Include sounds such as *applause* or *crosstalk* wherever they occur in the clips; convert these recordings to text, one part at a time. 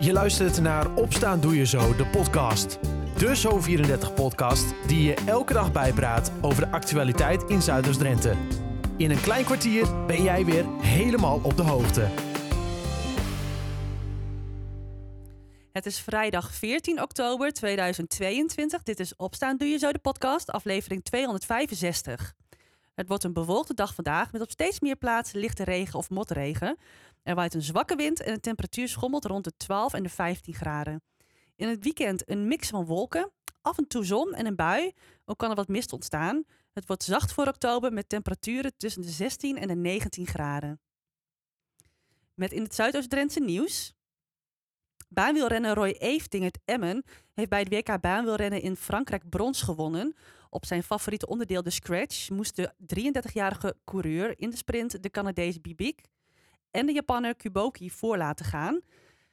Je luistert naar Opstaan Doe Je Zo, de podcast. De Zo34-podcast die je elke dag bijpraat over de actualiteit in Zuiders-Drenthe. In een klein kwartier ben jij weer helemaal op de hoogte. Het is vrijdag 14 oktober 2022. Dit is Opstaan Doe Je Zo, de podcast, aflevering 265. Het wordt een bewolkte dag vandaag met op steeds meer plaatsen lichte regen of motregen. Er waait een zwakke wind en de temperatuur schommelt rond de 12 en de 15 graden. In het weekend een mix van wolken, af en toe zon en een bui. Ook kan er wat mist ontstaan. Het wordt zacht voor oktober met temperaturen tussen de 16 en de 19 graden. Met in het Zuidoost-Drentse nieuws. Baanwielrenner Roy Efting uit Emmen heeft bij het WK baanwielrennen in Frankrijk brons gewonnen. Op zijn favoriete onderdeel de scratch moest de 33-jarige coureur in de sprint de Canadees Bibik en de Japanner Kuboki voor laten gaan.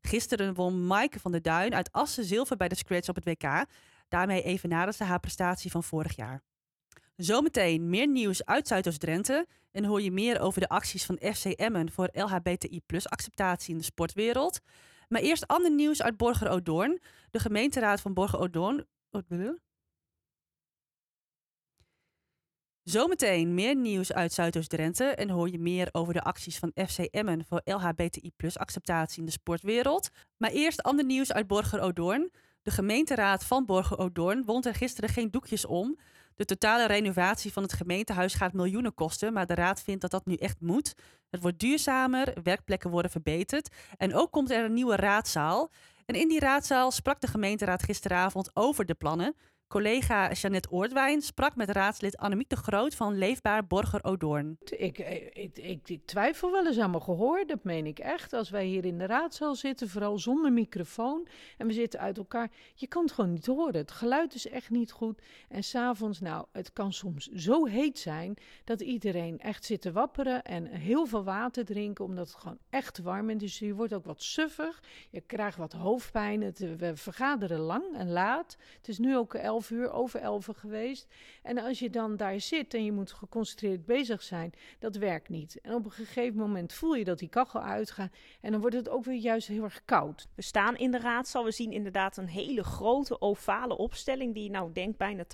Gisteren won Maaike van der Duin uit Assen zilver bij de scratch op het WK. Daarmee evenaren ze haar prestatie van vorig jaar. Zometeen meer nieuws uit Zuidoost-Drenthe en hoor je meer over de acties van FC Emmen voor LHBTI acceptatie in de sportwereld. Maar eerst ander nieuws uit Borger Odoorn. De gemeenteraad van Borger Odoorn. Zometeen meer nieuws uit Zuidoost-Drenthe en hoor je meer over de acties van FC Emmen voor LHBTI acceptatie in de sportwereld. Maar eerst ander nieuws uit Borger Odoorn. De gemeenteraad van Borger Odoorn wond er gisteren geen doekjes om. De totale renovatie van het gemeentehuis gaat miljoenen kosten, maar de raad vindt dat dat nu echt moet. Het wordt duurzamer, werkplekken worden verbeterd en ook komt er een nieuwe raadzaal. En in die raadzaal sprak de gemeenteraad gisteravond over de plannen. Collega Jeannette Oordwijn sprak met raadslid Annemiek de Groot van Leefbaar Borger Odoorn. Ik, ik, ik, twijfel wel eens aan mijn gehoor, dat meen ik echt. Als wij hier in de raadzaal zitten, vooral zonder microfoon, en we zitten uit elkaar, je kan het gewoon niet horen. Het geluid is echt niet goed. En s'avonds, nou, het kan soms zo heet zijn dat iedereen echt zit te wapperen en heel veel water drinken, omdat het gewoon echt warm is. Dus je wordt ook wat suffig, je krijgt wat hoofdpijn. We vergaderen lang en laat. Het is nu ook 11 elf uur, over elf geweest. En als je dan daar zit en je moet geconcentreerd bezig zijn, dat werkt niet. En op een gegeven moment voel je dat die kachel uitgaat en dan wordt het ook weer juist heel erg koud. We staan in de raadzaal, we zien inderdaad een hele grote ovale opstelling die nou denk bijna 80%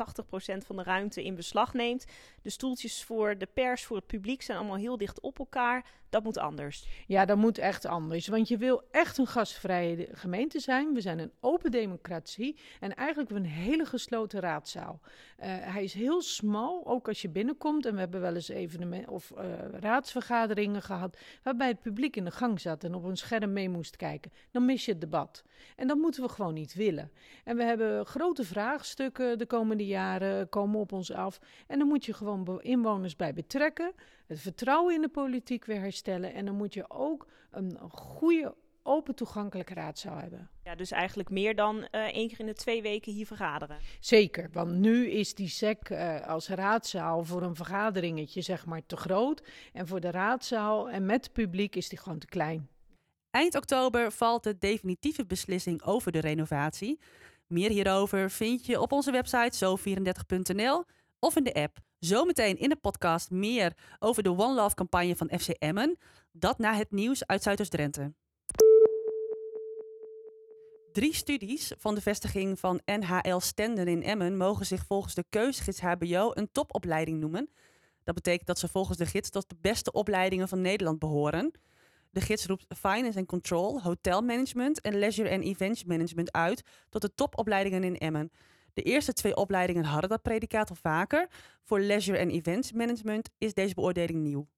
van de ruimte in beslag neemt. De stoeltjes voor de pers, voor het publiek zijn allemaal heel dicht op elkaar. Dat moet anders. Ja, dat moet echt anders. Want je wil echt een gastvrije gemeente zijn. We zijn een open democratie. En eigenlijk een hele gesloten raadzaal. Uh, hij is heel smal, ook als je binnenkomt. En we hebben wel eens evenementen of uh, raadsvergaderingen gehad. waarbij het publiek in de gang zat en op een scherm mee moest kijken. Dan mis je het debat. En dat moeten we gewoon niet willen. En we hebben grote vraagstukken de komende jaren komen op ons af. En dan moet je gewoon inwoners bij betrekken. Het vertrouwen in de politiek weer herstellen. En dan moet je ook een goede, open toegankelijke raadzaal hebben. Ja, dus eigenlijk meer dan uh, één keer in de twee weken hier vergaderen. Zeker, want nu is die SEC uh, als raadzaal voor een vergaderingetje zeg maar te groot. En voor de raadzaal en met het publiek is die gewoon te klein. Eind oktober valt de definitieve beslissing over de renovatie. Meer hierover vind je op onze website zo34.nl of in de app. Zometeen in de podcast meer over de One Love campagne van FC Emmen. Dat na het nieuws uit Zuidoost-Drenthe. Drie studies van de vestiging van NHL Stenden in Emmen mogen zich volgens de keuzegids HBO een topopleiding noemen. Dat betekent dat ze volgens de gids tot de beste opleidingen van Nederland behoren. De gids roept Finance and Control, Hotel Management en Leisure and Events Management uit tot de topopleidingen in Emmen. De eerste twee opleidingen hadden dat predicaat al vaker. Voor Leisure and Events Management is deze beoordeling nieuw.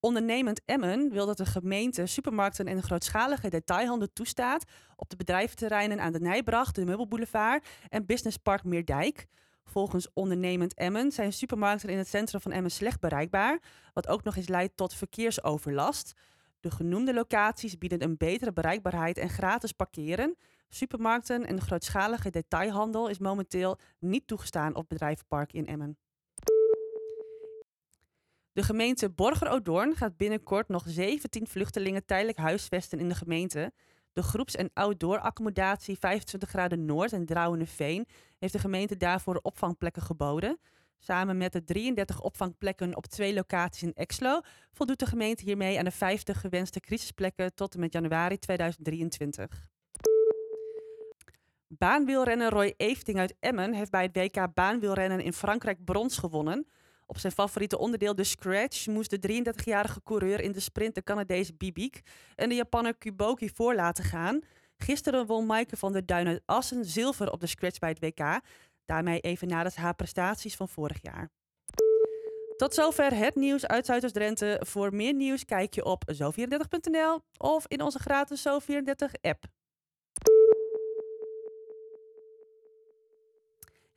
Ondernemend Emmen wil dat de gemeente supermarkten en grootschalige detailhandel toestaat op de bedrijventerreinen aan de Nijbracht, de Meubelboulevard en Businesspark Meerdijk. Volgens ondernemend Emmen zijn supermarkten in het centrum van Emmen slecht bereikbaar, wat ook nog eens leidt tot verkeersoverlast. De genoemde locaties bieden een betere bereikbaarheid en gratis parkeren. Supermarkten en grootschalige detailhandel is momenteel niet toegestaan op bedrijvenpark in Emmen. De gemeente Borger-Odoorn gaat binnenkort nog 17 vluchtelingen tijdelijk huisvesten in de gemeente. De groeps- en outdoor accommodatie 25 graden Noord en Drouwenveen heeft de gemeente daarvoor opvangplekken geboden. Samen met de 33 opvangplekken op twee locaties in Exlo voldoet de gemeente hiermee aan de 50 gewenste crisisplekken tot en met januari 2023. Baanwielrenner Roy Efting uit Emmen heeft bij het WK baanwielrennen in Frankrijk brons gewonnen. Op zijn favoriete onderdeel, de scratch, moest de 33-jarige coureur in de sprint de Canadese Bibik en de Japanner Kuboki voor laten gaan. Gisteren won Maaike van der Duin uit Assen zilver op de scratch bij het WK. Daarmee evenaarde haar prestaties van vorig jaar. Tot zover het nieuws uit Zuidoost-Drenthe. Voor meer nieuws kijk je op zo34.nl of in onze gratis Zo34-app.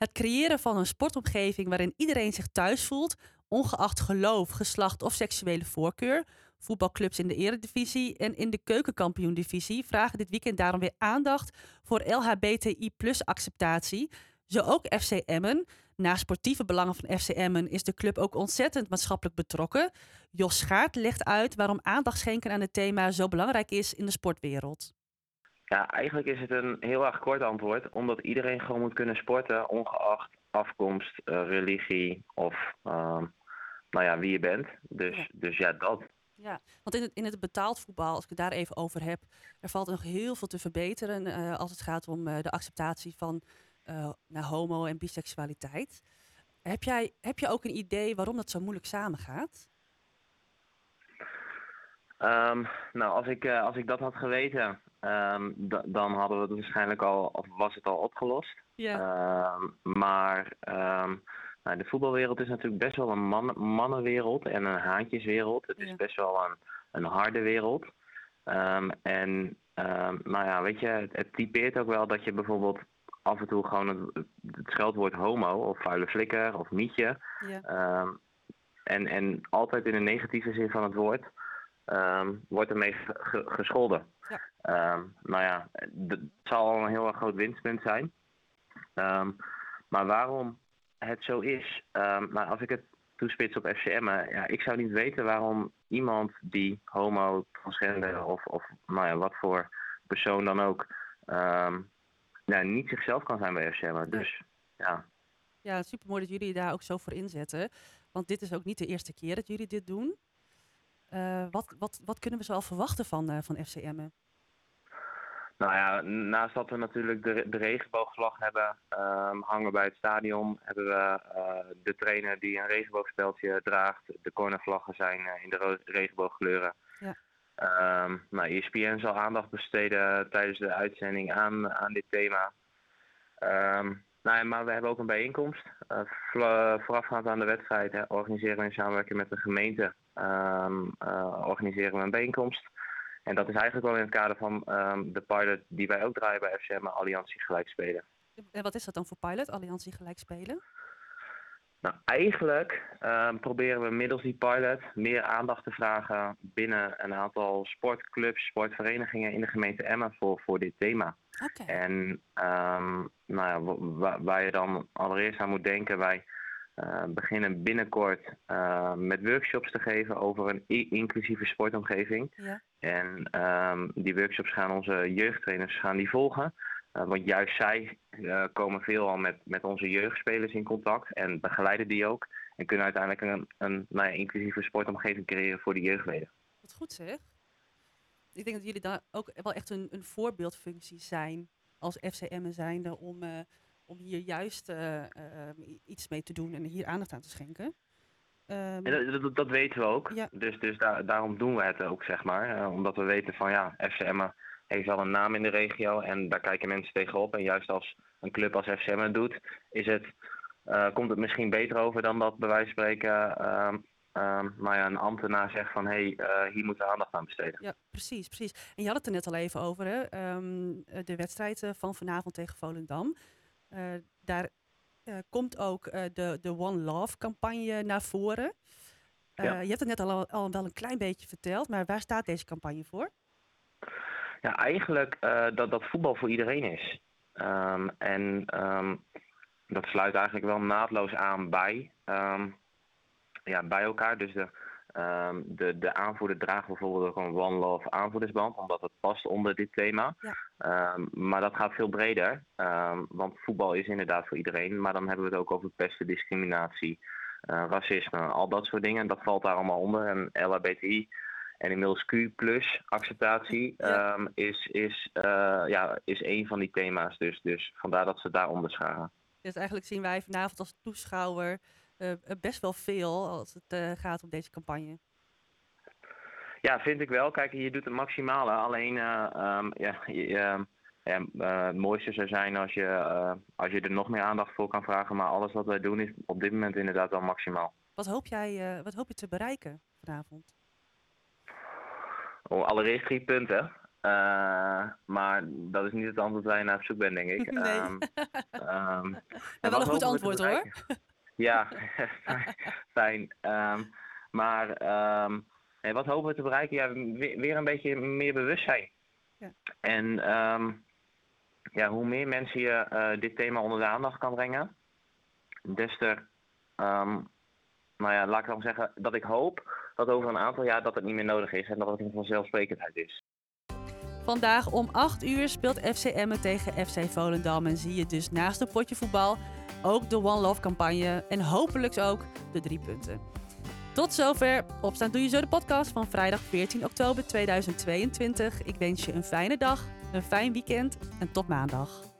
Het creëren van een sportomgeving waarin iedereen zich thuis voelt, ongeacht geloof, geslacht of seksuele voorkeur. Voetbalclubs in de Eredivisie en in de Keukenkampioen-divisie vragen dit weekend daarom weer aandacht voor LHBTI-acceptatie. Zo ook FC Emmen. Na sportieve belangen van FC Emmen is de club ook ontzettend maatschappelijk betrokken. Jos Schaart legt uit waarom aandacht schenken aan het thema zo belangrijk is in de sportwereld. Ja, eigenlijk is het een heel erg kort antwoord, omdat iedereen gewoon moet kunnen sporten, ongeacht afkomst, uh, religie of uh, nou ja, wie je bent. Dus ja, dus ja dat. Ja, want in het, in het betaald voetbal, als ik het daar even over heb, er valt nog heel veel te verbeteren uh, als het gaat om de acceptatie van naar homo- en biseksualiteit. Heb, jij, heb je ook een idee waarom dat zo moeilijk samengaat? Um, nou, als ik, uh, als ik dat had geweten, um, dan hadden we het waarschijnlijk al, of was het al opgelost. Ja. Um, maar nou, de voetbalwereld is natuurlijk best wel een man, mannenwereld en een haantjeswereld. Het is best wel een, een harde wereld. en nou ja, weet je, het, het typeert ook wel dat je bijvoorbeeld af en toe gewoon het, het scheldwoord homo of vuile flikker of mietje. Ja. en, en altijd in de negatieve zin van het woord. Um, wordt ermee ge gescholden. Ja. Um, nou ja, het zal al een heel erg groot winstpunt zijn. Um, maar waarom het zo is, nou, als ik het toespits op FCM, ja, ik zou niet weten waarom iemand die homo, transgender of, of nou ja, wat voor persoon dan ook, ja, niet zichzelf kan zijn bij FCM. Dus ja. Ja, super mooi dat jullie daar ook zo voor inzetten. Want dit is ook niet de eerste keer dat jullie dit doen. Uh, wat, wat, wat kunnen we zo al verwachten van, uh, van FCM? Nou ja, naast dat we natuurlijk de, de regenboogvlag hebben um, hangen bij het stadion, hebben we uh, de trainer die een regenboogspeldje draagt. De cornervlaggen zijn in de regenboogkleuren. Ja. Um, nou, ESPN zal aandacht besteden tijdens de uitzending aan, aan dit thema. Um, nou, maar we hebben ook een bijeenkomst. Uh, voorafgaand aan de wedstrijd hè, organiseren we in samenwerking met de gemeente um, uh, organiseren we een bijeenkomst. En dat is eigenlijk wel in het kader van um, de pilot die wij ook draaien bij FCM, Alliantie Gelijk Spelen. En wat is dat dan voor pilot, Alliantie Gelijk Spelen? Nou, eigenlijk um, proberen we middels die pilot meer aandacht te vragen binnen een aantal sportclubs, sportverenigingen in de gemeente Emmen voor, voor dit thema. Okay. En um, nou ja, waar, waar je dan allereerst aan moet denken, wij uh, beginnen binnenkort uh, met workshops te geven over een inclusieve sportomgeving. Ja. En um, die workshops gaan onze jeugdtrainers gaan die volgen. Uh, want juist zij komen veelal met, met onze jeugdspelers in contact en begeleiden die ook. En kunnen uiteindelijk een, een nou ja, inclusieve sportomgeving creëren voor de jeugdleden. Wat goed zeg. Ik denk dat jullie daar ook wel echt een, een voorbeeldfunctie zijn als FCM zijnde om om hier juist uh, uh, iets mee te doen en hier aandacht aan te schenken. Um, dat, dat, dat, weten we ook. Ja. Dus, dus daar, daarom doen we het ook, zeg maar. Uh, omdat we weten van ja, FCM heeft wel een naam in de regio en daar kijken mensen tegenop. En juist als een club als FCM het doet, is het, komt het misschien beter over dan dat bij wijze van spreken Um, nou ja, een ambtenaar zegt van hé, hey, uh, hier moeten we aandacht aan besteden. Ja, precies, precies. En je had het er net al even over, hè? Um, de wedstrijd van vanavond tegen Volendam. Daar komt ook de, de One Love campagne naar voren. Ja. Je hebt het net al, al wel een klein beetje verteld, maar waar staat deze campagne voor? Ja, eigenlijk dat, dat voetbal voor iedereen is. Um, en um, dat sluit eigenlijk wel naadloos aan bij, um, ja, bij elkaar. Dus de, Ehm, de, de aanvoerder draagt bijvoorbeeld ook een One Love aanvoerdersband, omdat het past onder dit thema. Ja. Ehm, maar dat gaat veel breder, ehm, want voetbal is inderdaad voor iedereen. Maar dan hebben we het ook over pesten, discriminatie, eh, racisme, al dat soort dingen. Dat valt daar allemaal onder. En LHBTI en inmiddels Q plus acceptatie Ja. ehm, is, is, eh, ja, is een van die thema's. Dus, dus vandaar dat ze daaronder scharen. Dus eigenlijk zien wij vanavond als toeschouwer eh, eh, best wel veel als het gaat om deze campagne. Ja, vind ik wel. Kijk, je doet het maximale. Alleen, eh, ehm, ja, je- ja, het mooiste zou zijn als je, als je er nog meer aandacht voor kan vragen. Maar alles wat wij doen is op dit moment inderdaad wel maximaal. Wat hoop jij wat hoop je te bereiken vanavond? Oh, allereerst drie punten. Eh, maar dat is niet het antwoord waar je naar op zoek bent, denk ik. *laughs* Nee. En *laughs* wel een goed antwoord, hoor. *laughs* Ja, fijn. Ehm, maar wat hopen we te bereiken? Ja, weer, weer een beetje meer bewustzijn. Ja. En ja, hoe meer mensen je eh, dit thema onder de aandacht kan brengen, des te, nou ja, laat ik dan zeggen, dat ik hoop dat over een aantal jaar dat het niet meer nodig is en dat het een vanzelfsprekendheid is. Vandaag om 8 uur speelt FC Emmen tegen FC Volendam. En zie je dus naast het potje voetbal ook de One Love campagne. En hopelijk ook de drie punten. Tot zover. Opstaan doe je zo de podcast van vrijdag 14 oktober 2022. Ik wens je een fijne dag, een fijn weekend en tot maandag.